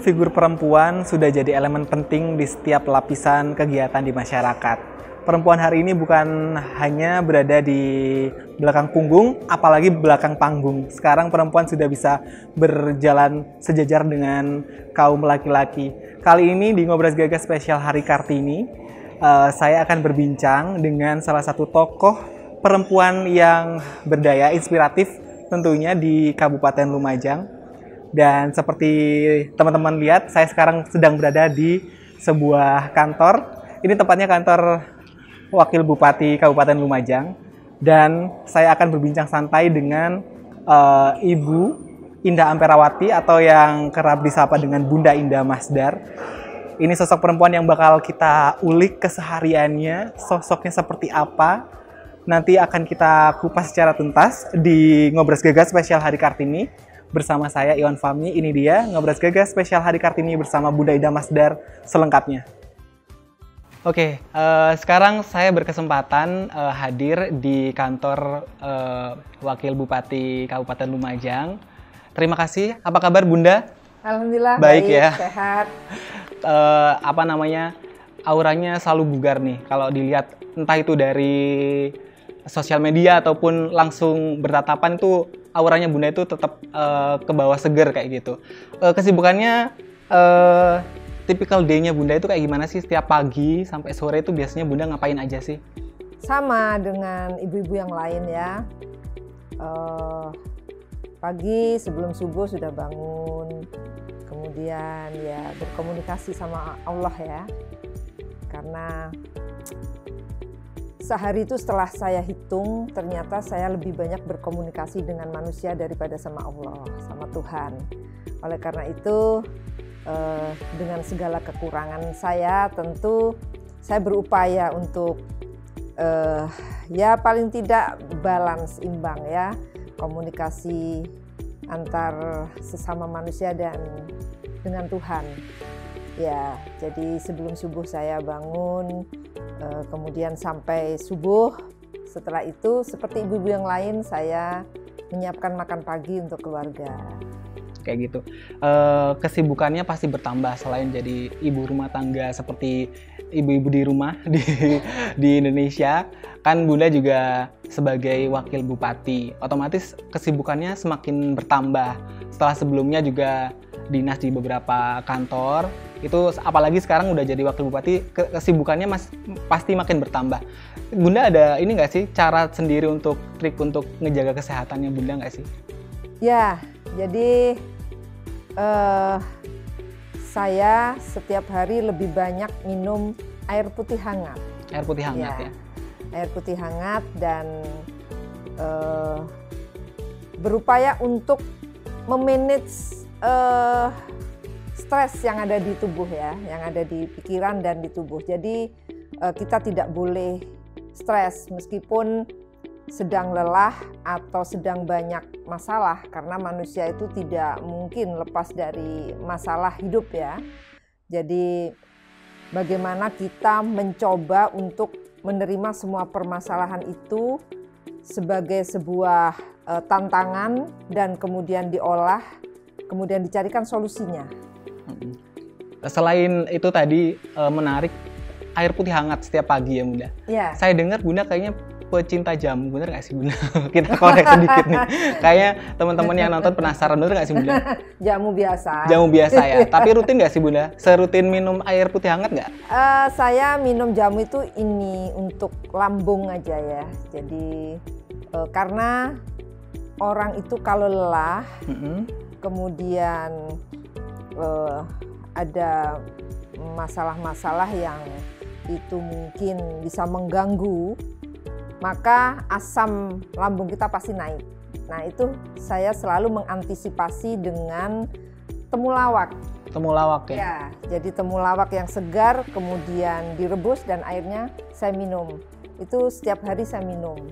Figur perempuan sudah jadi elemen penting di setiap lapisan kegiatan di masyarakat. Perempuan hari ini bukan hanya berada di belakang punggung, apalagi belakang panggung. Sekarang perempuan sudah bisa berjalan sejajar dengan kaum laki-laki. Kali ini di Ngobras Gagas spesial Hari Kartini, uh, saya akan berbincang dengan salah satu tokoh perempuan yang berdaya, inspiratif tentunya di Kabupaten Lumajang dan seperti teman-teman lihat, saya sekarang sedang berada di sebuah kantor. Ini tempatnya kantor Wakil Bupati Kabupaten Lumajang. Dan saya akan berbincang santai dengan uh, Ibu Indah Amperawati atau yang kerap disapa dengan Bunda Indah Masdar. Ini sosok perempuan yang bakal kita ulik kesehariannya, sosoknya seperti apa. Nanti akan kita kupas secara tuntas di Ngobras Gagas spesial Hari Kartini bersama saya Iwan Fami. Ini dia Ngobras Gagas spesial Hari Kartini bersama Bunda Ida Masdar selengkapnya. Oke, uh, sekarang saya berkesempatan uh, hadir di kantor uh, Wakil Bupati Kabupaten Lumajang. Terima kasih. Apa kabar Bunda? Alhamdulillah baik, baik ya. Sehat. Uh, apa namanya? Auranya selalu bugar nih. Kalau dilihat entah itu dari sosial media ataupun langsung bertatapan itu auranya Bunda itu tetap uh, ke bawah seger kayak gitu. Uh, kesibukannya uh, typical day-nya Bunda itu kayak gimana sih setiap pagi sampai sore itu biasanya Bunda ngapain aja sih? Sama dengan ibu-ibu yang lain ya. Uh, pagi sebelum subuh sudah bangun, kemudian ya berkomunikasi sama Allah ya. Karena sehari itu setelah saya hitung ternyata saya lebih banyak berkomunikasi dengan manusia daripada sama Allah, sama Tuhan. Oleh karena itu eh, dengan segala kekurangan saya tentu saya berupaya untuk eh, ya paling tidak balance imbang ya komunikasi antar sesama manusia dan dengan Tuhan. Ya, jadi sebelum subuh saya bangun kemudian sampai subuh. Setelah itu, seperti ibu-ibu yang lain, saya menyiapkan makan pagi untuk keluarga. Kayak gitu. Uh, kesibukannya pasti bertambah selain jadi ibu rumah tangga seperti ibu-ibu di rumah di di Indonesia. Kan Bunda juga sebagai wakil bupati, otomatis kesibukannya semakin bertambah. Setelah sebelumnya juga dinas di beberapa kantor itu apalagi sekarang udah jadi wakil bupati kesibukannya mas pasti makin bertambah. Bunda ada ini nggak sih cara sendiri untuk trik untuk ngejaga kesehatannya bunda nggak sih? Ya jadi uh, saya setiap hari lebih banyak minum air putih hangat. Air putih hangat ya, ya. air putih hangat dan uh, berupaya untuk memanage uh, stres yang ada di tubuh ya, yang ada di pikiran dan di tubuh. Jadi uh, kita tidak boleh stres meskipun sedang lelah atau sedang banyak masalah karena manusia itu tidak mungkin lepas dari masalah hidup ya. Jadi bagaimana kita mencoba untuk menerima semua permasalahan itu sebagai sebuah uh, tantangan dan kemudian diolah, kemudian dicarikan solusinya. Selain itu tadi uh, menarik air putih hangat setiap pagi ya Bunda. Iya. Saya dengar Bunda kayaknya pecinta jamu, bener nggak sih Bunda? Kita korek sedikit nih. Kayaknya teman-teman yang nonton penasaran, bener nggak sih Bunda? Jamu biasa. Jamu biasa ya. Tapi rutin nggak sih Bunda? Serutin minum air putih hangat nggak? Uh, saya minum jamu itu ini untuk lambung aja ya. Jadi uh, karena orang itu kalau lelah, mm -hmm. Kemudian uh, ada masalah-masalah yang itu mungkin bisa mengganggu, maka asam lambung kita pasti naik. Nah, itu saya selalu mengantisipasi dengan temulawak. Temulawak ya? Ya, jadi temulawak yang segar kemudian direbus dan airnya saya minum. Itu setiap hari saya minum.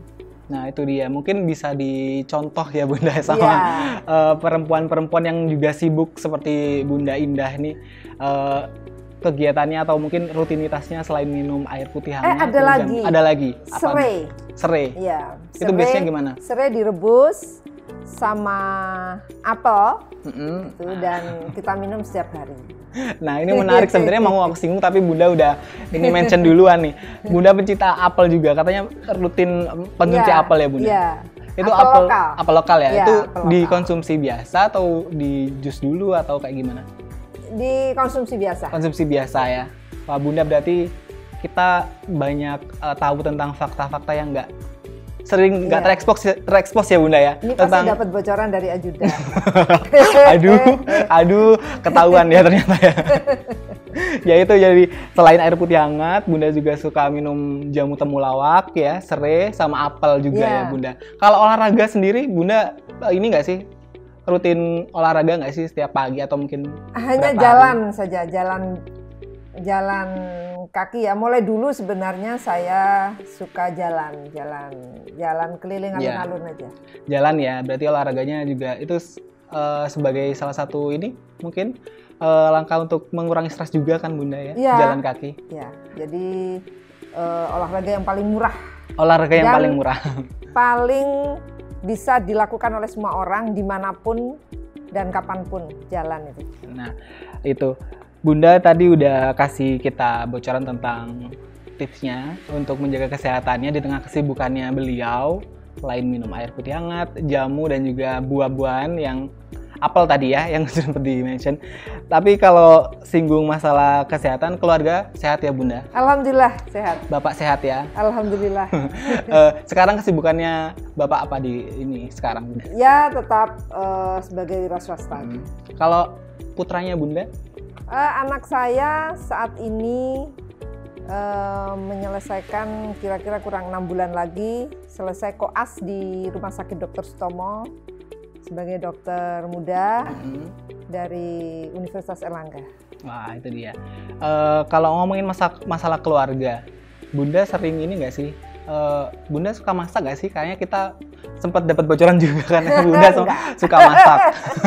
Nah itu dia, mungkin bisa dicontoh ya Bunda sama yeah. Iya. uh, perempuan-perempuan yang juga sibuk seperti Bunda Indah nih. Uh, kegiatannya atau mungkin rutinitasnya selain minum air putih hangat? Eh ada lagi. Ada lagi. Apa serai. Serai. Iya. Itu biasanya gimana? Serai direbus, sama apel Mm-mm. itu dan kita minum setiap hari. Nah ini menarik sebenarnya mau aku singgung tapi Bunda udah ini mention duluan nih. Bunda pencinta apel juga katanya rutin konsumsi Iya, apel ya Bunda. Iya. Itu Apel apel lokal. apel lokal ya. Iya, itu apel lokal. dikonsumsi biasa atau di jus dulu atau kayak gimana? Dikonsumsi biasa. Konsumsi biasa ya. Wah Bunda berarti kita banyak eh, tahu tentang fakta-fakta yang nggak sering nggak Iya. terekspos terekspos ya Bunda ya Ini pasti dapat bocoran dari ajudan. aduh, aduh, ketahuan ya ternyata ya. ya itu jadi selain air putih hangat, Bunda juga suka minum jamu temulawak ya, serai sama apel juga Iya. ya Bunda. Kalau olahraga sendiri, Bunda eh, ini nggak sih rutin olahraga nggak sih setiap pagi atau mungkin Hanya jalan saja, jalan jalan kaki ya. Mulai dulu sebenarnya saya suka jalan, jalan, jalan keliling Iya. alun-alun aja. jalan ya? Berarti olahraganya juga itu eh, sebagai salah satu ini mungkin eh, langkah untuk mengurangi stres juga kan Bunda ya, Iya. jalan kaki. Ya, jadi eh, olahraga yang paling murah, Olahraga yang Dan- paling murah. paling bisa dilakukan oleh semua orang di mana pun dan kapan pun jalan itu. Nah, itu Bunda tadi udah kasih kita bocoran tentang tipsnya untuk menjaga kesehatannya di tengah kesibukannya beliau selain minum air putih hangat, jamu dan juga buah-buahan yang apel tadi ya yang sempat di mention. Tapi kalau singgung masalah kesehatan keluarga sehat ya Bunda. Alhamdulillah sehat. Bapak sehat ya. Alhamdulillah. Eh, sekarang kesibukannya Bapak apa di ini sekarang Bunda? ya tetap eh, sebagai wira swasta. Hmm. Kalau putranya Bunda? Eh, anak saya saat ini eh, menyelesaikan kira-kira kurang enam bulan lagi selesai koas di Rumah Sakit Dr. Sutomo sebagai dokter muda Hmm. dari Universitas Erlangga. Wah itu dia. Eh, kalau ngomongin masa masalah keluarga, Bunda sering ini nggak sih? Eh, Bunda suka masak nggak sih? Kayaknya kita sempat dapat bocoran juga karena Bunda suka masak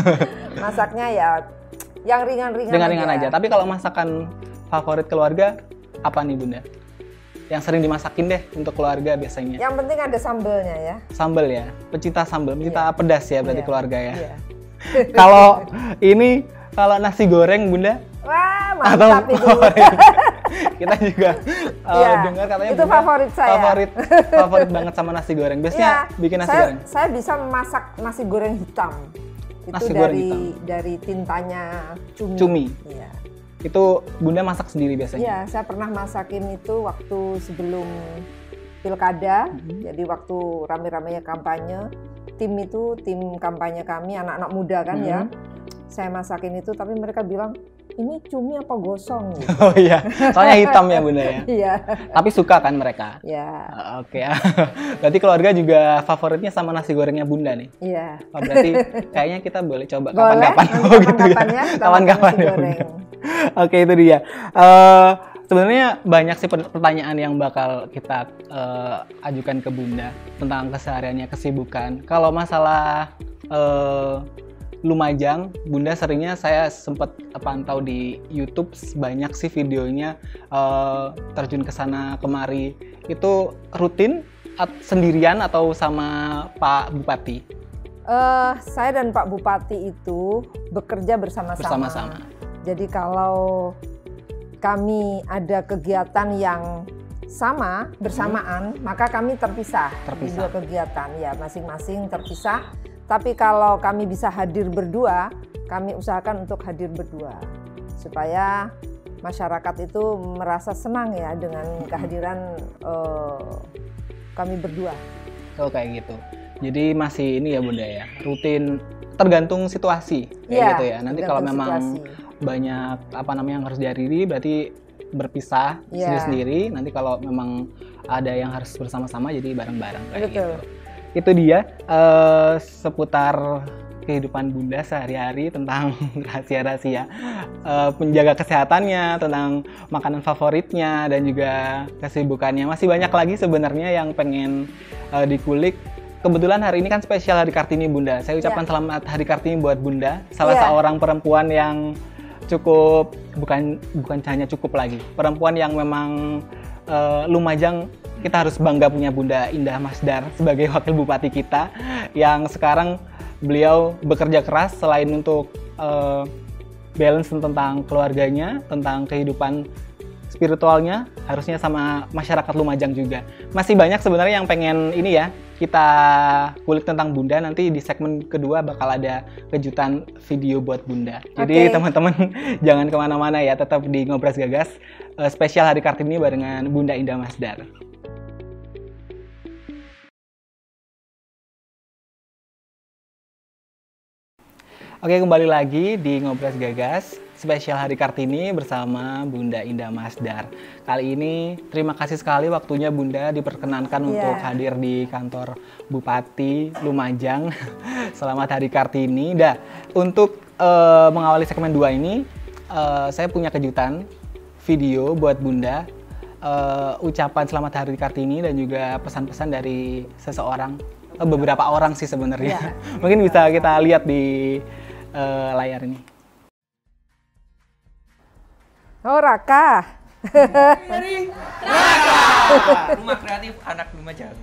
Masaknya ya yang ringan-ringan dengan ringan aja. Tapi kalau masakan favorit keluarga apa nih Bunda? Yang sering dimasakin deh untuk keluarga biasanya. Yang penting ada sambelnya ya. Sambal ya, pecinta sambal, pecinta pedas ya berarti Iya. keluarga ya. Iya. Kalau ini kalau nasi goreng Bunda Wah, atau mantap itu. favorit? kita juga uh, Iya, dengar katanya itu Bunda favorit saya. favorit favorit banget sama nasi goreng biasanya Iya, bikin nasi saya, goreng Saya bisa memasak nasi goreng hitam. Itu Nasi goreng dari hitam. dari tintanya cumi. Cumi. Iya. itu bunda masak sendiri biasanya Iya, saya pernah masakin itu waktu sebelum pilkada. Mhm. Jadi waktu rame-ramenya kampanye, tim itu tim kampanye kami anak-anak muda kan ya. Mhm. Saya masakin itu tapi mereka bilang ini cumi apa gosong gitu. oh iya soalnya hitam ya bunda ya Iya. tapi suka kan mereka Ya, Uh, oke berarti keluarga juga favoritnya sama nasi gorengnya bunda nih iya. Oh, berarti kayaknya kita boleh coba kapan-kapan oh gitu ya kapan-kapan ya, kapan-kapan ya Bunda. Oke itu dia. Eh sebenarnya banyak sih per- pertanyaan yang bakal kita eh, ajukan ke Bunda tentang kesehariannya, kesibukan. Kalau masalah eh, Lumajang, Bunda seringnya saya sempat pantau di YouTube banyak sih videonya eh, terjun ke sana kemari. Itu rutin at- sendirian atau sama Pak Bupati Eh, saya dan Pak Bupati itu bekerja bersama-sama. bersama-sama? Jadi kalau kami ada kegiatan yang sama bersamaan, maka kami terpisah, di Hmm. Terpisah. dua kegiatan ya masing-masing terpisah. Tapi kalau kami bisa hadir berdua, kami usahakan untuk hadir berdua supaya masyarakat itu merasa senang ya dengan kehadiran eh, kami berdua. Oh kayak gitu. Jadi masih ini ya bunda ya, rutin tergantung situasi kayak Iya, gitu ya. Nanti kalau memang situasi. banyak apa namanya yang harus dihadiri, berarti berpisah Iya. sendiri-sendiri. Nanti kalau memang ada yang harus bersama-sama, jadi bareng-bareng kayak Betul. gitu. Itu dia eh, seputar kehidupan bunda sehari-hari tentang rahasia-rahasia eh, menjaga kesehatannya, tentang makanan favoritnya dan juga kesibukannya. Masih banyak lagi sebenarnya yang pengen eh, dikulik. Kebetulan hari ini kan spesial Hari Kartini Bunda. Saya ucapkan Ya. selamat Hari Kartini buat Bunda. Salah Ya. seorang perempuan yang cukup bukan bukan hanya cukup lagi. Perempuan yang memang eh, Lumajang kita harus bangga punya Bunda Indah Masdar sebagai wakil bupati kita yang sekarang beliau bekerja keras selain untuk uh, balance tentang keluarganya, tentang kehidupan spiritualnya harusnya sama masyarakat Lumajang juga. Masih banyak sebenarnya yang pengen ini ya kita kulik tentang Bunda nanti di segmen kedua bakal ada kejutan video buat Bunda. Jadi okay. teman-teman jangan ke mana-mana ya, tetap di Ngobras Gagas uh, spesial Hari Kartini barengan Bunda Indah Masdar. Oke kembali lagi di Ngobras Gagas spesial Hari Kartini bersama Bunda Indah Masdar. Kali ini terima kasih sekali waktunya Bunda diperkenankan yeah. untuk hadir di kantor Bupati Lumajang. Selamat Hari Kartini. Dah, untuk uh, mengawali segmen 2 ini uh, saya punya kejutan video buat Bunda uh, ucapan selamat Hari Kartini dan juga pesan-pesan dari seseorang beberapa orang sih sebenarnya. Yeah. Mungkin bisa kita lihat di uh, layar ini. Oh Raka. Raka. Rumah kreatif anak Lumajang.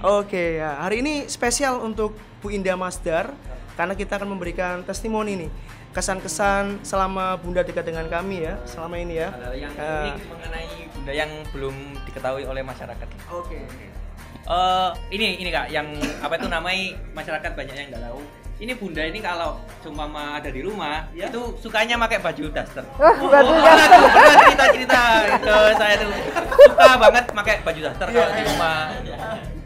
Oke ya, hari ini spesial untuk Bu Indah Masdar karena kita akan memberikan testimoni nih kesan-kesan selama Bunda dekat dengan kami ya selama ini ya. yang uh, mengenai Bunda yang belum diketahui oleh masyarakat. Oke. Okay. Uh, eh, ini ini kak, yang apa itu namanya masyarakat banyak yang nggak tahu ini bunda ini kalau cuma ada di rumah ya? itu sukanya pakai baju daster. Oh, baju oh, daster. Pernah cerita cerita itu saya tuh suka banget pakai baju daster kalau di iya. rumah.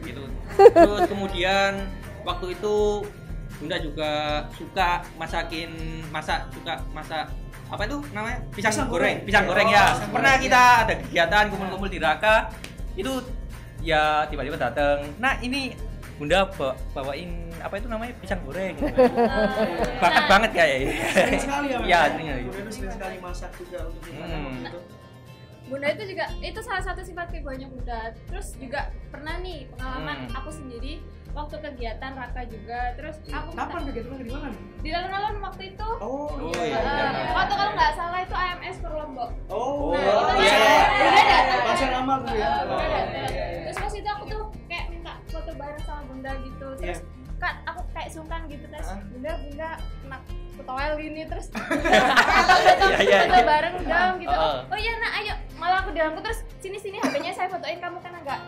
Gitu. Terus kemudian waktu itu bunda juga suka masakin masak suka masak apa itu namanya? Pisang, pisang goreng. pisang goreng ya. oh, pernah kita ada kegiatan kumpul-kumpul di Raka. Itu ya tiba-tiba datang nah ini bunda bawain apa itu namanya? Pisang goreng. Bakat banget kayak sering sekali ya ya sering sekali. Sering sekali masak juga untuk hmm. itu Bunda itu juga itu salah satu sifat keguanya Bunda. Terus juga pernah nih pengalaman hmm. aku sendiri waktu kegiatan Raka juga. Terus aku kapan kegiatan di mana? Di alun-alun waktu itu. Oh, oh iya. Uh, waktu kalau nggak salah itu AMS per Lombok. Oh, nah, itu iya. Bunda datang. Pasar amal tuh ya. Bunda datang. Terus pas itu aku tuh kayak minta foto bareng sama Bunda gitu. Terus yeah kan aku kayak sungkan gitu terus bunda bunda kena ketowel gini terus foto bareng dong gitu oh iya nak ayo malah aku dilangku terus sini sini hpnya saya fotoin kamu kan agak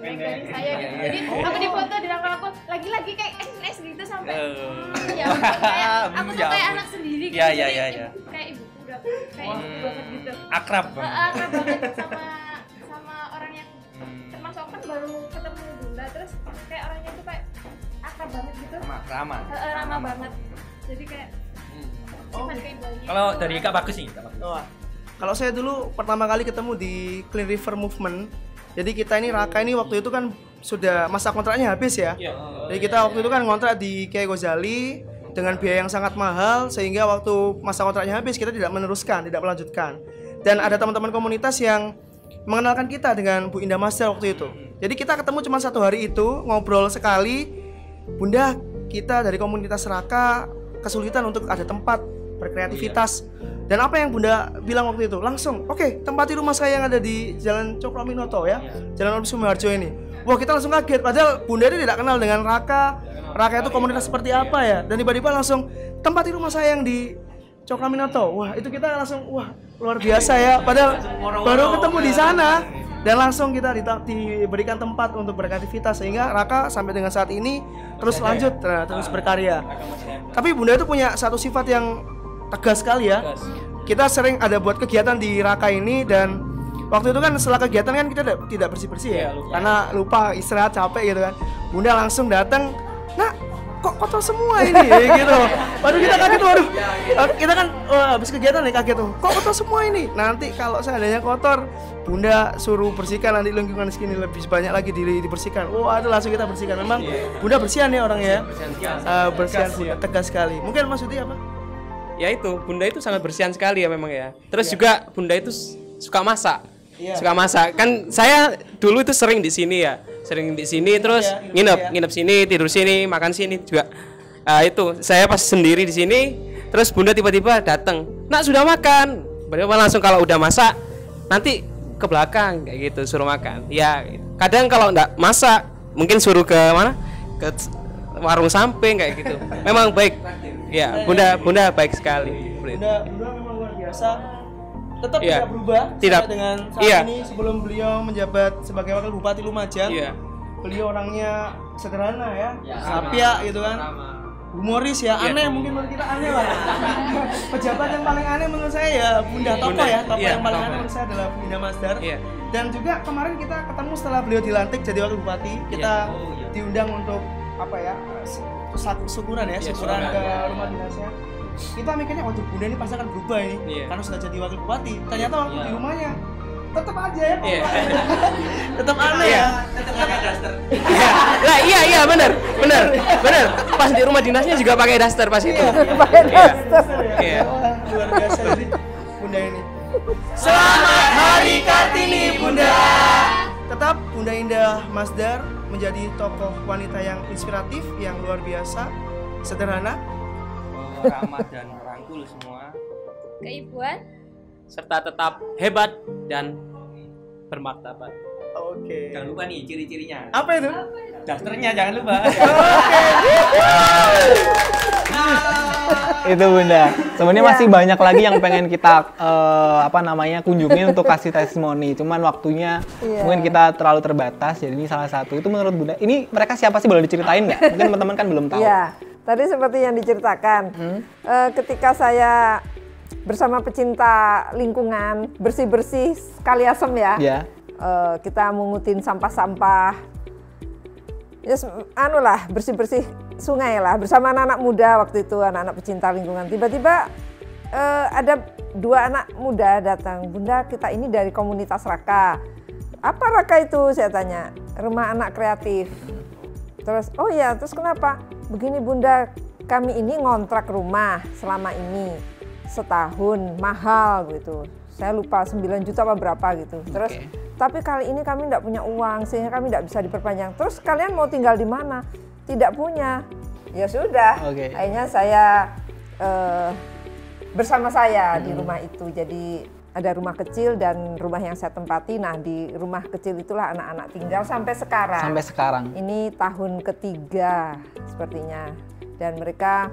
dari saya gitu. Jadi aku difoto di aku aku lagi-lagi kayak es gitu sampai hmm, ya kayak aku tuh kayak anak sendiri gitu. Ya, ya, ya, ya. kayak ibu udah kayak ibu banget gitu. Akrab banget. akrab banget sama sama orang yang termasuk kan baru ketemu bunda terus kayak orangnya tuh kayak akrab banget gitu. Ramah ramah ramah banget. Jadi kayak hmm. oh. kalau dari kak bagus nih kak bagus. Oh, kalau saya dulu pertama kali ketemu di Clean River Movement jadi kita ini Raka ini waktu itu kan sudah masa kontraknya habis ya. Yeah. Jadi kita waktu itu kan ngontrak di Kiai Gozali dengan biaya yang sangat mahal sehingga waktu masa kontraknya habis kita tidak meneruskan, tidak melanjutkan. Dan ada teman-teman komunitas yang mengenalkan kita dengan Bu Indah Master waktu itu. Jadi kita ketemu cuma satu hari itu, ngobrol sekali, Bunda, kita dari komunitas Raka kesulitan untuk ada tempat berkreativitas. Iya. Dan apa yang Bunda bilang waktu itu? Langsung, oke, okay, tempati rumah saya yang ada di Jalan Cokro ya, iya. Jalan Om Sumarjo ini. Wah, kita langsung kaget. Padahal Bunda ini tidak kenal dengan Raka. Raka itu komunitas seperti apa ya? Dan tiba-tiba langsung tempati rumah saya yang di Cokro Wah, itu kita langsung, wah, luar biasa ya. Padahal baru ketemu di sana dan langsung kita diberikan tempat untuk beraktivitas sehingga Raka sampai dengan saat ini terus lanjut nah, terus berkarya. Tapi Bunda itu punya satu sifat yang tegas sekali ya. Kita sering ada buat kegiatan di Raka ini dan waktu itu kan setelah kegiatan kan kita tidak bersih-bersih ya, iya, karena lupa istirahat capek gitu kan. Bunda langsung datang, "Nah, kok kotor semua ini? Gitu. Baru kita kaget waduh. Kita kan oh, habis kegiatan nih kaget tuh. Kok kotor semua ini? Nanti kalau seandainya kotor bunda suruh bersihkan nanti lingkungan sini lebih banyak lagi di, dibersihkan. Oh ada langsung kita bersihkan. Memang bunda bersihan ya orangnya ya. Uh, bersihan. Tegas, ya. tegas sekali. Mungkin maksudnya apa ya itu bunda itu sangat bersihan sekali ya memang ya. Terus ya. juga bunda itu suka masak. Ya. suka masak. Kan saya dulu itu sering di sini ya. Sering di sini terus ya, nginep ya. nginep sini tidur sini makan sini juga. Uh, itu saya pas sendiri di sini terus bunda tiba-tiba datang nak sudah makan? Berarti langsung kalau udah masak nanti ke belakang kayak gitu suruh makan. Ya kadang kalau nggak masak mungkin suruh ke mana? Ke warung samping kayak gitu. Memang baik ya bunda bunda baik sekali bunda bunda memang luar biasa tetap Iya. tidak berubah Tidak. dengan saat Iya. ini sebelum beliau menjabat sebagai wakil bupati Lumajang Iya. beliau orangnya sederhana ya, sapia gitu kan humoris ya Iya. aneh mungkin menurut kita aneh lah pejabat yang paling aneh menurut saya ya bunda tokoh Bunda, ya tokoh iya, yang paling aneh menurut saya adalah bunda Masdar Iya. dan juga kemarin kita ketemu setelah beliau dilantik jadi wakil bupati kita Iya. Oh, iya. diundang untuk apa ya syukuran ya Iya, syukuran syukuran, ke iya. rumah dinasnya kita mikirnya waduh bunda ini pasti akan berubah ini Iya. karena sudah jadi wakil bupati ternyata waktu Iya. di rumahnya tetap aja ya Iya. tetap aneh Iya. ya Iya. Lah iya iya benar benar benar pas di rumah dinasnya juga pakai daster pas itu pakai Iya. daster. Iya. Luar biasa bunda ini selamat hari kartini bunda tetap bunda indah Masdar menjadi tokoh wanita yang inspiratif yang luar biasa sederhana. Oh, ramah dan merangkul semua. Keibuan, serta tetap hebat dan bermartabat. Oke. Jangan lupa nih ciri-cirinya. Apa itu? Dasternya jangan lupa itu bunda. Sebenarnya Iya. masih banyak lagi yang pengen kita eh, apa namanya kunjungi untuk kasih testimoni. Cuman waktunya Iya. mungkin kita terlalu terbatas jadi ini salah satu. Itu menurut bunda. Ini mereka siapa sih? Boleh diceritain nggak? Mungkin teman-teman kan belum tahu. Iya, tadi seperti yang diceritakan, eh, ketika saya bersama pecinta lingkungan bersih-bersih sekali asem ya, ya eh, kita mengutin sampah-sampah, ya yes, anu lah bersih-bersih sungai lah bersama anak-anak muda waktu itu anak-anak pecinta lingkungan. Tiba-tiba eh, ada dua anak muda datang, Bunda kita ini dari komunitas Raka. Apa Raka itu? Saya tanya. Rumah anak kreatif. Terus, oh ya, terus kenapa? Begini Bunda, kami ini ngontrak rumah selama ini setahun mahal gitu. Saya lupa 9 juta apa berapa gitu. Terus, Oke. tapi kali ini kami tidak punya uang sehingga kami tidak bisa diperpanjang. Terus kalian mau tinggal di mana? Tidak punya. Ya sudah. Oke. Akhirnya saya eh, bersama saya di rumah itu. Jadi ada rumah kecil dan rumah yang saya tempati. Nah di rumah kecil itulah anak-anak tinggal sampai sekarang. sampai sekarang Ini tahun ketiga sepertinya. Dan mereka,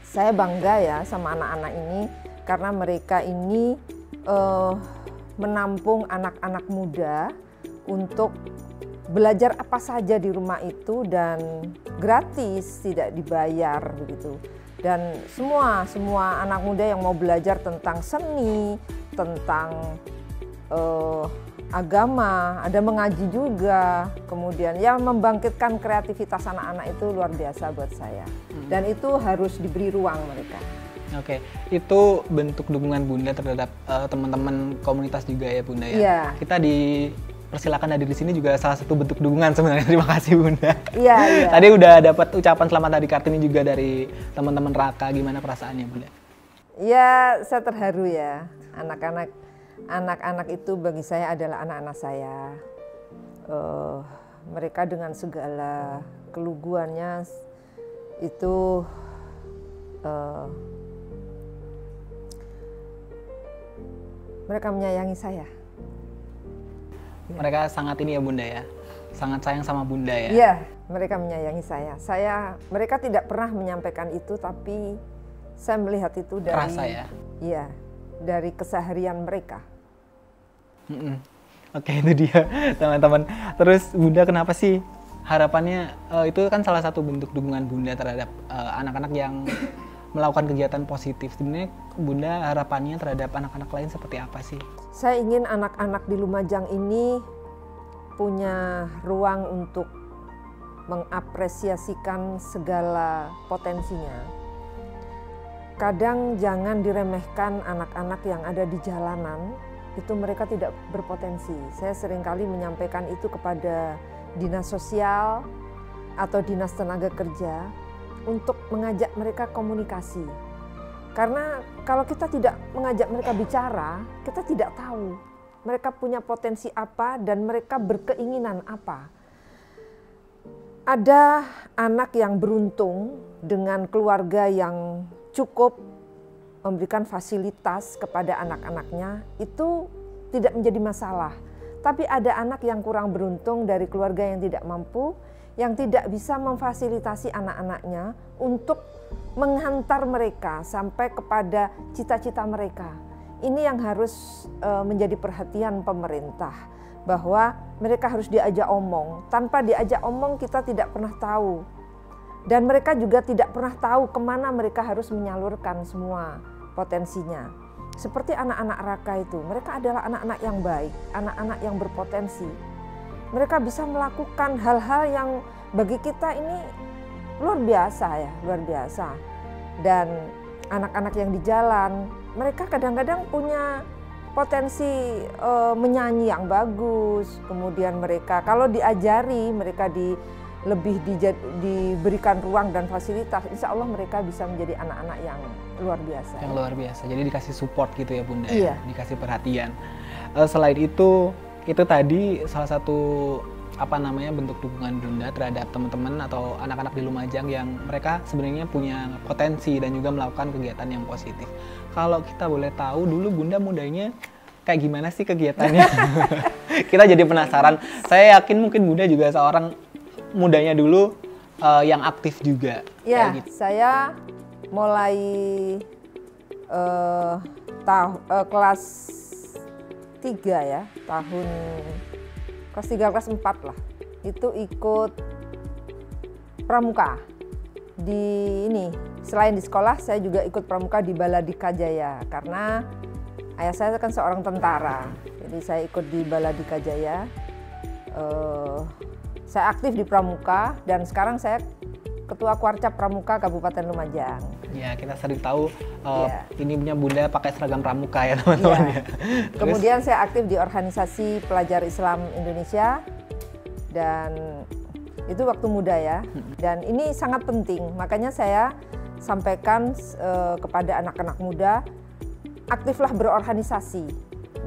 saya bangga ya sama anak-anak ini karena mereka ini eh, menampung anak-anak muda untuk belajar apa saja di rumah itu dan gratis, tidak dibayar begitu. Dan semua semua anak muda yang mau belajar tentang seni, tentang eh, agama, ada mengaji juga, kemudian ya membangkitkan kreativitas anak-anak itu luar biasa buat saya. Dan itu harus diberi ruang mereka. Oke, itu bentuk dukungan Bunda terhadap eh, teman-teman komunitas juga ya Bunda ya. Iya. Kita dipersilakan hadir di sini juga salah satu bentuk dukungan sebenarnya. Terima kasih Bunda. Iya, iya. Tadi udah dapat ucapan selamat hari Kartini juga dari teman-teman Raka. Gimana perasaannya Bunda? Ya, saya terharu ya. Anak-anak anak-anak itu bagi saya adalah anak-anak saya. Eh, mereka dengan segala keluguannya itu eh, mereka menyayangi saya. Mereka sangat ini ya Bunda ya. Sangat sayang sama Bunda ya. Iya, mereka menyayangi saya. Saya mereka tidak pernah menyampaikan itu tapi saya melihat itu dari Terasa ya? Iya, dari keseharian mereka. Mm-mm. Oke itu dia teman-teman. Terus Bunda kenapa sih harapannya eh, itu kan salah satu bentuk dukungan Bunda terhadap eh, anak-anak yang melakukan kegiatan positif. Sebenarnya Bunda harapannya terhadap anak-anak lain seperti apa sih? Saya ingin anak-anak di Lumajang ini punya ruang untuk mengapresiasikan segala potensinya. Kadang jangan diremehkan anak-anak yang ada di jalanan, itu mereka tidak berpotensi. Saya sering kali menyampaikan itu kepada dinas sosial atau dinas tenaga kerja untuk mengajak mereka komunikasi. Karena kalau kita tidak mengajak mereka bicara, kita tidak tahu mereka punya potensi apa dan mereka berkeinginan apa. Ada anak yang beruntung dengan keluarga yang cukup memberikan fasilitas kepada anak-anaknya, itu tidak menjadi masalah. Tapi ada anak yang kurang beruntung dari keluarga yang tidak mampu, yang tidak bisa memfasilitasi anak-anaknya untuk menghantar mereka sampai kepada cita-cita mereka. Ini yang harus uh, menjadi perhatian pemerintah bahwa mereka harus diajak omong. Tanpa diajak omong kita tidak pernah tahu. Dan mereka juga tidak pernah tahu ke mana mereka harus menyalurkan semua potensinya. Seperti anak-anak Raka itu, mereka adalah anak-anak yang baik, anak-anak yang berpotensi. Mereka bisa melakukan hal-hal yang bagi kita ini luar biasa ya, luar biasa. Dan anak-anak yang di jalan, mereka kadang-kadang punya potensi e, menyanyi yang bagus. Kemudian mereka kalau diajari, mereka di lebih di, diberikan ruang dan fasilitas, insya Allah mereka bisa menjadi anak-anak yang luar biasa. Yang luar biasa. Jadi dikasih support gitu ya Bunda, ya? iya. ya? dikasih perhatian. Uh, selain itu, itu tadi salah satu apa namanya bentuk dukungan Bunda terhadap teman-teman atau anak-anak di Lumajang yang mereka sebenarnya punya potensi dan juga melakukan kegiatan yang positif. Kalau kita boleh tahu dulu Bunda mudanya kayak gimana sih kegiatannya? kita jadi penasaran. Saya yakin mungkin Bunda juga seorang mudanya dulu uh, yang aktif juga. Ya, gitu. saya mulai uh, tahu uh, kelas 3 ya, tahun kelas 3 kelas 4 lah. Itu ikut pramuka. Di ini, selain di sekolah saya juga ikut pramuka di Baladika Jaya karena ayah saya kan seorang tentara. Jadi saya ikut di Baladika Jaya. Uh, saya aktif di Pramuka dan sekarang saya Ketua Kuarcap Pramuka Kabupaten Lumajang. Ya, kita sering tahu uh, ya. ini punya Bunda pakai seragam pramuka ya teman-teman. Ya. Kemudian saya aktif di organisasi pelajar Islam Indonesia dan itu waktu muda ya. Dan ini sangat penting, makanya saya sampaikan uh, kepada anak-anak muda, aktiflah berorganisasi.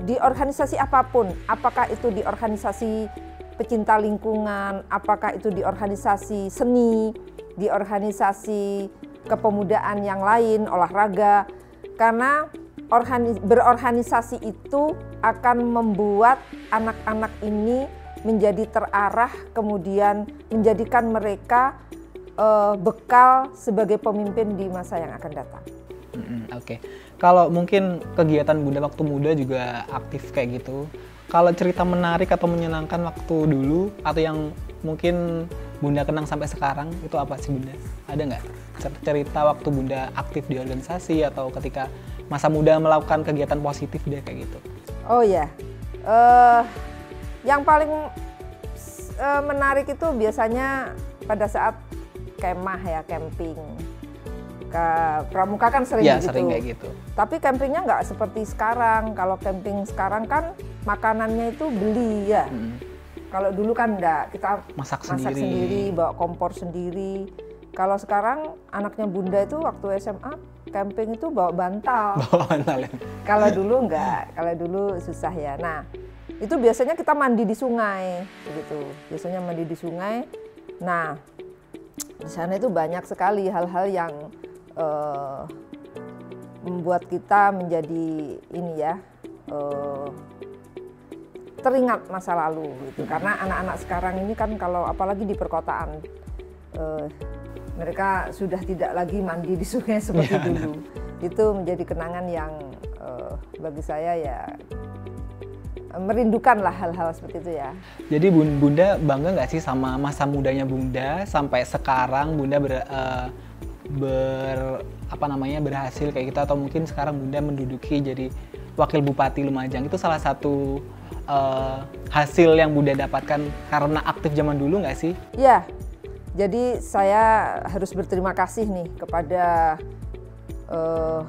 Di organisasi apa pun, apakah itu di organisasi pecinta lingkungan, apakah itu di organisasi seni, di organisasi kepemudaan yang lain, olahraga, karena berorganisasi itu akan membuat anak-anak ini menjadi terarah, kemudian menjadikan mereka uh, bekal sebagai pemimpin di masa yang akan datang. Mm-hmm, Oke, okay. kalau mungkin kegiatan Bunda waktu muda juga aktif kayak gitu, kalau cerita menarik atau menyenangkan waktu dulu atau yang mungkin Bunda kenang sampai sekarang itu apa sih Bunda? Ada nggak cerita waktu Bunda aktif di organisasi atau ketika masa muda melakukan kegiatan positif dia kayak gitu? Oh ya, uh, yang paling uh, menarik itu biasanya pada saat kemah ya camping ke pramuka kan sering ya, gitu. sering kayak gitu. Tapi campingnya nggak seperti sekarang. Kalau camping sekarang kan makanannya itu beli ya. Hmm. Kalau dulu kan enggak, kita masak, masak sendiri. sendiri, bawa kompor sendiri. Kalau sekarang anaknya bunda itu waktu SMA camping itu bawa bantal. Bawa bantal ya. Kalau dulu enggak, kalau dulu susah ya. Nah, itu biasanya kita mandi di sungai begitu. Biasanya mandi di sungai. Nah, di sana itu banyak sekali hal-hal yang uh, membuat kita menjadi ini ya uh, teringat masa lalu gitu. Karena anak-anak sekarang ini kan kalau apalagi di perkotaan uh, mereka sudah tidak lagi mandi di sungai seperti ya, dulu. itu menjadi kenangan yang uh, bagi saya ya merindukan lah hal-hal seperti itu ya. Jadi Bunda bangga nggak sih sama masa mudanya Bunda? Sampai sekarang Bunda ber, uh, ber apa namanya berhasil kayak gitu? Atau mungkin sekarang Bunda menduduki jadi wakil bupati Lumajang itu salah satu uh, hasil yang Bunda dapatkan karena aktif zaman dulu nggak sih? Iya. Jadi saya harus berterima kasih nih kepada uh,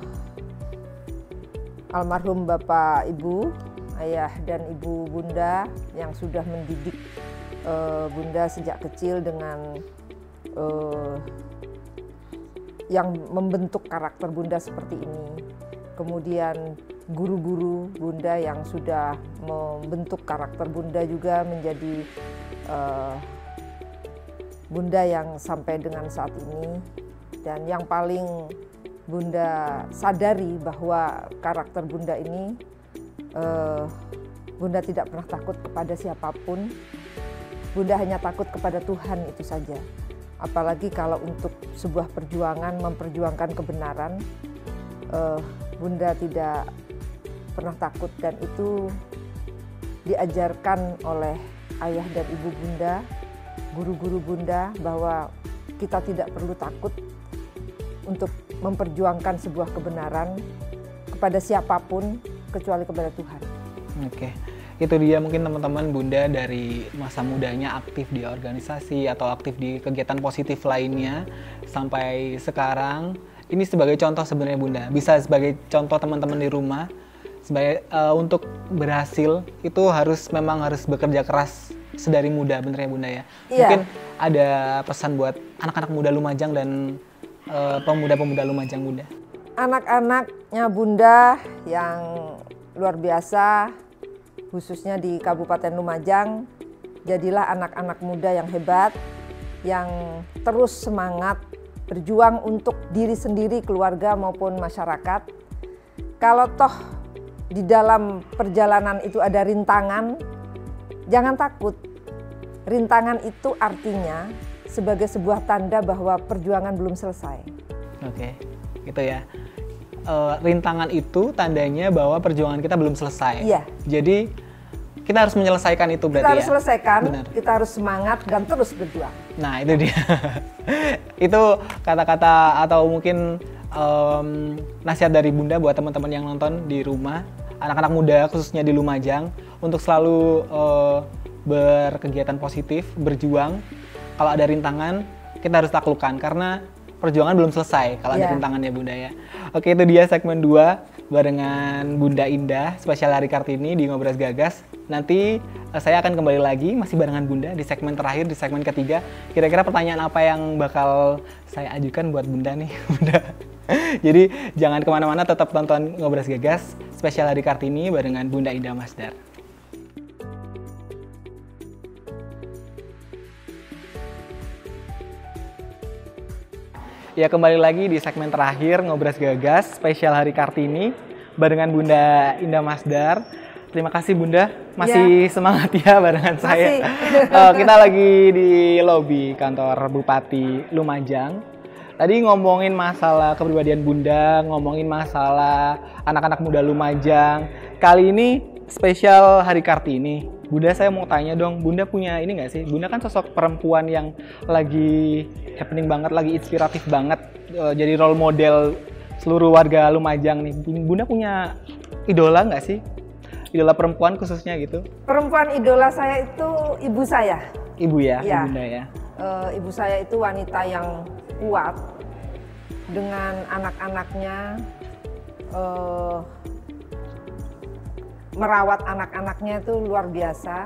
almarhum Bapak Ibu, ayah dan ibu Bunda yang sudah mendidik uh, Bunda sejak kecil dengan uh, yang membentuk karakter Bunda seperti ini. Kemudian guru-guru Bunda yang sudah membentuk karakter Bunda juga menjadi uh, Bunda yang sampai dengan saat ini. Dan yang paling Bunda sadari bahwa karakter Bunda ini uh, Bunda tidak pernah takut kepada siapa pun. Bunda hanya takut kepada Tuhan itu saja. Apalagi kalau untuk sebuah perjuangan memperjuangkan kebenaran, uh, Bunda tidak pernah takut dan itu diajarkan oleh ayah dan ibu Bunda, guru-guru Bunda bahwa kita tidak perlu takut untuk memperjuangkan sebuah kebenaran kepada siapa pun kecuali kepada Tuhan. Oke. Itu dia mungkin teman-teman Bunda dari masa mudanya aktif di organisasi atau aktif di kegiatan positif lainnya sampai sekarang. Ini sebagai contoh sebenarnya Bunda. Bisa sebagai contoh teman-teman di rumah sebagai uh, untuk berhasil itu harus memang harus bekerja keras sedari muda bener ya Bunda ya. Iya. Mungkin ada pesan buat anak-anak muda Lumajang dan eh, pemuda-pemuda Lumajang Bunda. Anak-anaknya Bunda yang luar biasa khususnya di Kabupaten Lumajang jadilah anak-anak muda yang hebat yang terus semangat berjuang untuk diri sendiri, keluarga maupun masyarakat. Kalau toh di dalam perjalanan itu ada rintangan, jangan takut. Rintangan itu artinya sebagai sebuah tanda bahwa perjuangan belum selesai. Oke, gitu ya. E, rintangan itu tandanya bahwa perjuangan kita belum selesai. Iya. Jadi kita harus menyelesaikan itu berarti kita harus ya? selesaikan, Benar. kita harus semangat dan terus berjuang. Nah itu dia. itu kata-kata atau mungkin um, nasihat dari bunda buat teman-teman yang nonton di rumah, anak-anak muda khususnya di Lumajang untuk selalu uh, berkegiatan positif, berjuang kalau ada rintangan kita harus taklukkan karena perjuangan belum selesai kalau yeah. ada iya. rintangan ya Bunda ya. Oke itu dia segmen 2 barengan Bunda Indah spesial hari Kartini di Ngobras Gagas. Nanti uh, saya akan kembali lagi masih barengan Bunda di segmen terakhir di segmen ketiga. Kira-kira pertanyaan apa yang bakal saya ajukan buat Bunda nih Bunda? Jadi jangan ke mana-mana tetap tonton Ngobras Gagas spesial hari Kartini barengan Bunda Indah Masdar. Ya kembali lagi di segmen terakhir Ngobras Gagas spesial Hari Kartini barengan Bunda Indah Masdar. Terima kasih Bunda, masih ya. semangat ya barengan masih. saya. uh, kita lagi di lobi kantor Bupati Lumajang. Tadi ngomongin masalah kepribadian Bunda, ngomongin masalah anak-anak muda Lumajang. Kali ini spesial Hari Kartini Bunda saya mau tanya dong, Bunda punya ini nggak sih? Bunda kan sosok perempuan yang lagi happening banget, lagi inspiratif banget, uh, jadi role model seluruh warga Lumajang nih. Bunda punya idola nggak sih? Idola perempuan khususnya gitu? Perempuan idola saya itu ibu saya. Ibu ya, ya. Bunda ya. Uh, ibu saya itu wanita yang kuat dengan anak-anaknya. Uh, merawat anak-anaknya itu luar biasa.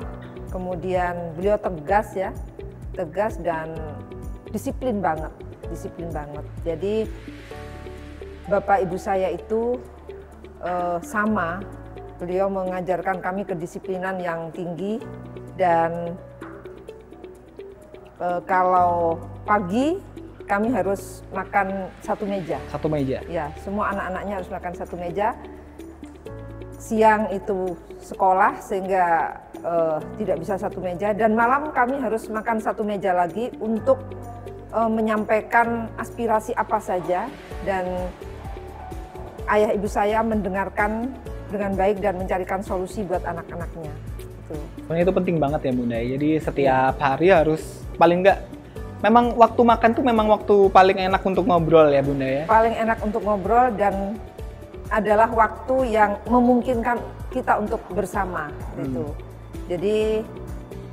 Kemudian beliau tegas ya, tegas dan disiplin banget, disiplin banget. Jadi bapak ibu saya itu uh, sama, beliau mengajarkan kami kedisiplinan yang tinggi dan uh, kalau pagi kami harus makan satu meja. Satu meja. Ya, semua anak-anaknya harus makan satu meja siang itu sekolah sehingga uh, tidak bisa satu meja dan malam kami harus makan satu meja lagi untuk uh, menyampaikan aspirasi apa saja dan ayah ibu saya mendengarkan dengan baik dan mencarikan solusi buat anak-anaknya. Itu. itu penting banget ya Bunda. Jadi setiap hari harus paling enggak memang waktu makan tuh memang waktu paling enak untuk ngobrol ya Bunda ya. Paling enak untuk ngobrol dan adalah waktu yang memungkinkan kita untuk bersama hmm. gitu. Jadi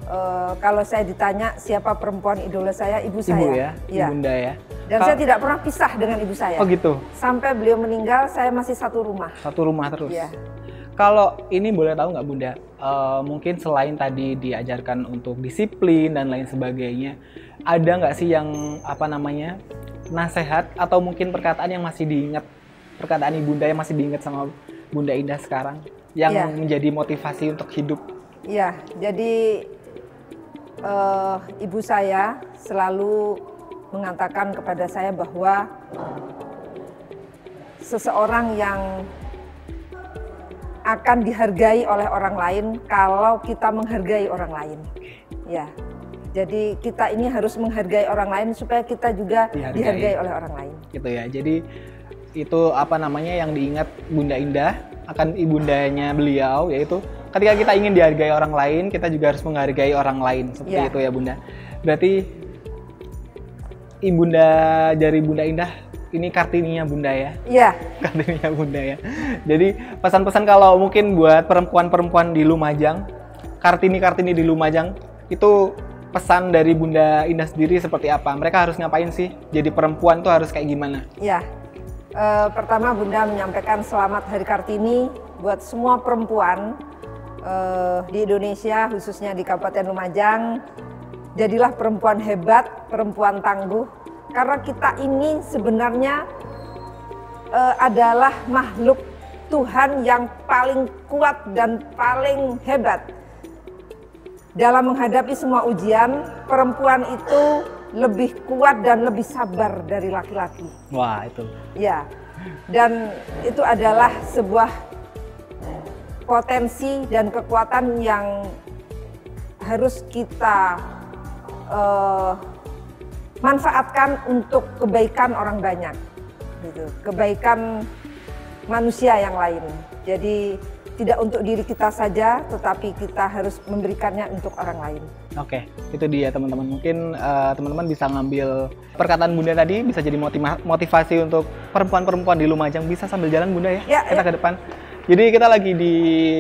uh, kalau saya ditanya siapa perempuan idola saya, ibu, ibu saya. ya, ibunda ya. Dan Kal saya tidak pernah pisah dengan ibu saya. Oh gitu. Sampai beliau meninggal, saya masih satu rumah. Satu rumah terus. Iya. Kalau ini boleh tahu nggak bunda, uh, mungkin selain tadi diajarkan untuk disiplin dan lain sebagainya, ada nggak sih yang apa namanya nasehat atau mungkin perkataan yang masih diingat perkataan ibunda yang masih diingat sama Bunda Indah sekarang yang ya. menjadi motivasi untuk hidup? Iya, jadi uh, ibu saya selalu mengatakan kepada saya bahwa seseorang yang akan dihargai oleh orang lain kalau kita menghargai orang lain. Ya. Jadi kita ini harus menghargai orang lain supaya kita juga dihargai, dihargai oleh orang lain. Gitu ya. Jadi itu apa namanya yang diingat Bunda Indah akan ibundanya beliau yaitu ketika kita ingin dihargai orang lain, kita juga harus menghargai orang lain seperti ya. itu ya Bunda. Berarti ibunda dari Bunda Indah ini kartininya bunda ya? Iya. Kartininya bunda ya. Jadi pesan-pesan kalau mungkin buat perempuan-perempuan di Lumajang, kartini-kartini di Lumajang itu pesan dari Bunda Indah sendiri seperti apa? Mereka harus ngapain sih? Jadi perempuan tuh harus kayak gimana? Iya. E, pertama Bunda menyampaikan selamat Hari Kartini buat semua perempuan e, di Indonesia, khususnya di Kabupaten Lumajang. Jadilah perempuan hebat, perempuan tangguh, karena kita ini sebenarnya uh, adalah makhluk Tuhan yang paling kuat dan paling hebat. Dalam menghadapi semua ujian, perempuan itu lebih kuat dan lebih sabar dari laki-laki. Wah, itu. Ya. Dan itu adalah sebuah potensi dan kekuatan yang harus kita uh, manfaatkan untuk kebaikan orang banyak gitu kebaikan manusia yang lain jadi tidak untuk diri kita saja, tetapi kita harus memberikannya untuk orang lain. Oke, itu dia teman-teman. Mungkin uh, teman-teman bisa ngambil perkataan Bunda tadi, bisa jadi motivasi untuk perempuan-perempuan di Lumajang bisa sambil jalan Bunda ya, ya kita ya. ke depan. Jadi kita lagi di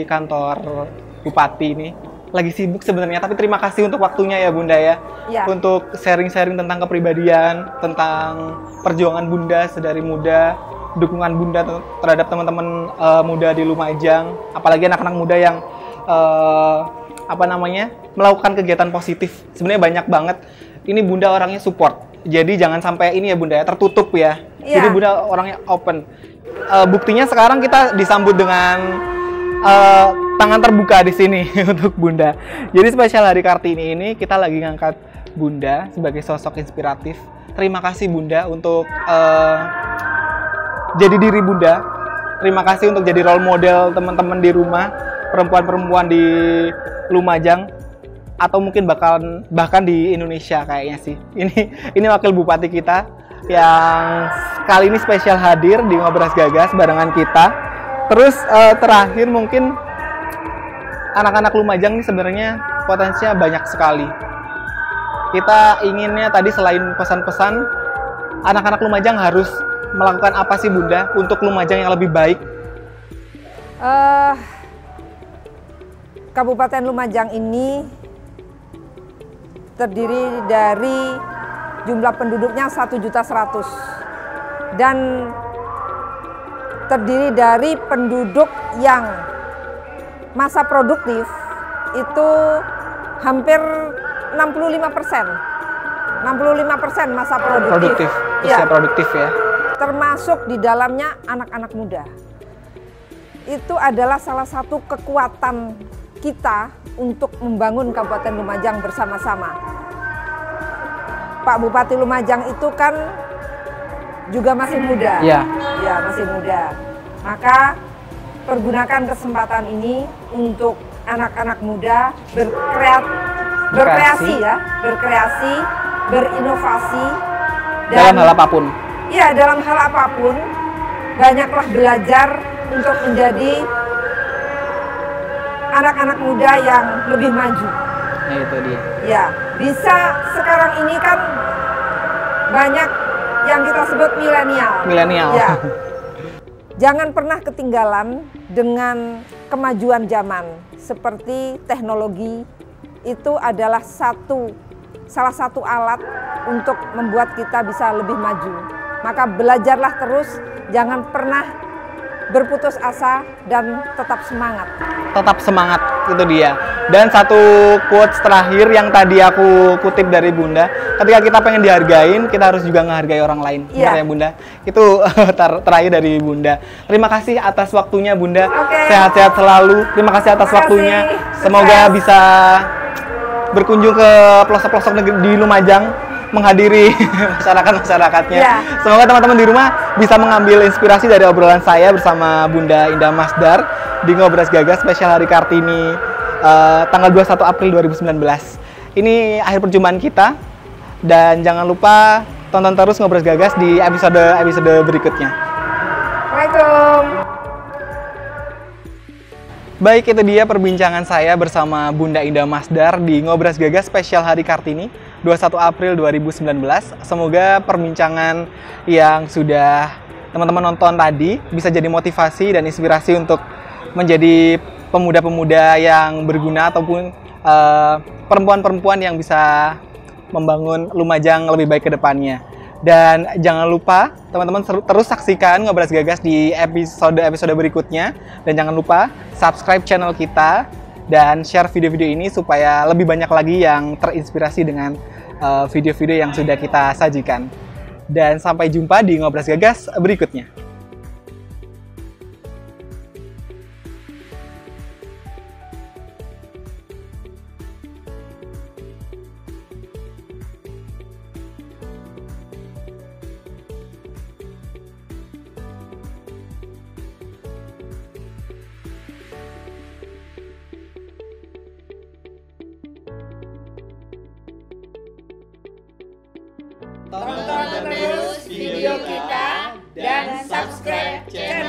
kantor Bupati ini lagi sibuk sebenarnya tapi terima kasih untuk waktunya ya Bunda ya. ya. Untuk sharing-sharing tentang kepribadian, tentang perjuangan Bunda sedari muda, dukungan Bunda terhadap teman-teman uh, muda di Lumajang, apalagi anak-anak muda yang uh, apa namanya? melakukan kegiatan positif. Sebenarnya banyak banget. Ini Bunda orangnya support. Jadi jangan sampai ini ya Bunda ya tertutup ya. ya. Jadi Bunda orangnya open. Uh, buktinya sekarang kita disambut dengan uh, tangan terbuka di sini untuk Bunda. Jadi spesial hari Kartini ini kita lagi ngangkat Bunda sebagai sosok inspiratif. Terima kasih Bunda untuk uh, jadi diri Bunda. Terima kasih untuk jadi role model teman-teman di rumah, perempuan-perempuan di Lumajang atau mungkin bahkan bahkan di Indonesia kayaknya sih. Ini ini wakil bupati kita yang kali ini spesial hadir di Ngobras Gagas barengan kita. Terus uh, terakhir mungkin anak-anak Lumajang ini sebenarnya potensinya banyak sekali. Kita inginnya tadi selain pesan-pesan, anak-anak Lumajang harus melakukan apa sih Bunda untuk Lumajang yang lebih baik? Uh, Kabupaten Lumajang ini terdiri dari jumlah penduduknya 1 juta 100 dan terdiri dari penduduk yang masa produktif itu hampir 65 persen. 65 persen masa produktif. Produktif, ya. produktif ya. Termasuk di dalamnya anak-anak muda. Itu adalah salah satu kekuatan kita untuk membangun Kabupaten Lumajang bersama-sama. Pak Bupati Lumajang itu kan juga masih muda. Iya. Ya, masih muda. Maka pergunakan kesempatan ini untuk anak-anak muda berkreat, berkreasi ya, berkreasi, berinovasi dan, dalam hal apa pun. Iya, dalam hal apa pun banyaklah belajar untuk menjadi anak-anak muda yang lebih maju. Nah, itu dia. Ya, bisa sekarang ini kan banyak yang kita sebut milenial. Milenial. Ya. Jangan pernah ketinggalan dengan kemajuan zaman seperti teknologi itu adalah satu salah satu alat untuk membuat kita bisa lebih maju. Maka belajarlah terus, jangan pernah berputus asa dan tetap semangat. Tetap semangat itu dia. Dan satu quotes terakhir yang tadi aku kutip dari Bunda, ketika kita pengen dihargain, kita harus juga menghargai orang lain. Iya ya Bunda? Itu ter terakhir dari Bunda. Terima kasih atas waktunya Bunda. Sehat-sehat okay. selalu. Terima kasih atas Terima waktunya. Kasih. Semoga bisa berkunjung ke pelosok-pelosok negeri di Lumajang menghadiri masyarakat-masyarakatnya. Iya. Semoga teman-teman di rumah bisa mengambil inspirasi dari obrolan saya bersama Bunda Indah Masdar di Ngobras Gagas spesial Hari Kartini eh, tanggal 21 April 2019. Ini akhir perjumpaan kita dan jangan lupa tonton terus Ngobras Gagas di episode-episode berikutnya. Assalamualaikum. Baik, itu dia perbincangan saya bersama Bunda Indah Masdar di Ngobras Gagas spesial Hari Kartini 21 April 2019. Semoga perbincangan yang sudah teman-teman nonton tadi bisa jadi motivasi dan inspirasi untuk menjadi pemuda-pemuda yang berguna ataupun eh, perempuan-perempuan yang bisa membangun Lumajang lebih baik ke depannya. Dan jangan lupa teman-teman terus saksikan Ngobras Gagas di episode-episode berikutnya. Dan jangan lupa subscribe channel kita dan share video-video ini supaya lebih banyak lagi yang terinspirasi dengan uh, video-video yang sudah kita sajikan. Dan sampai jumpa di Ngobras Gagas berikutnya. Kita dan subscribe channel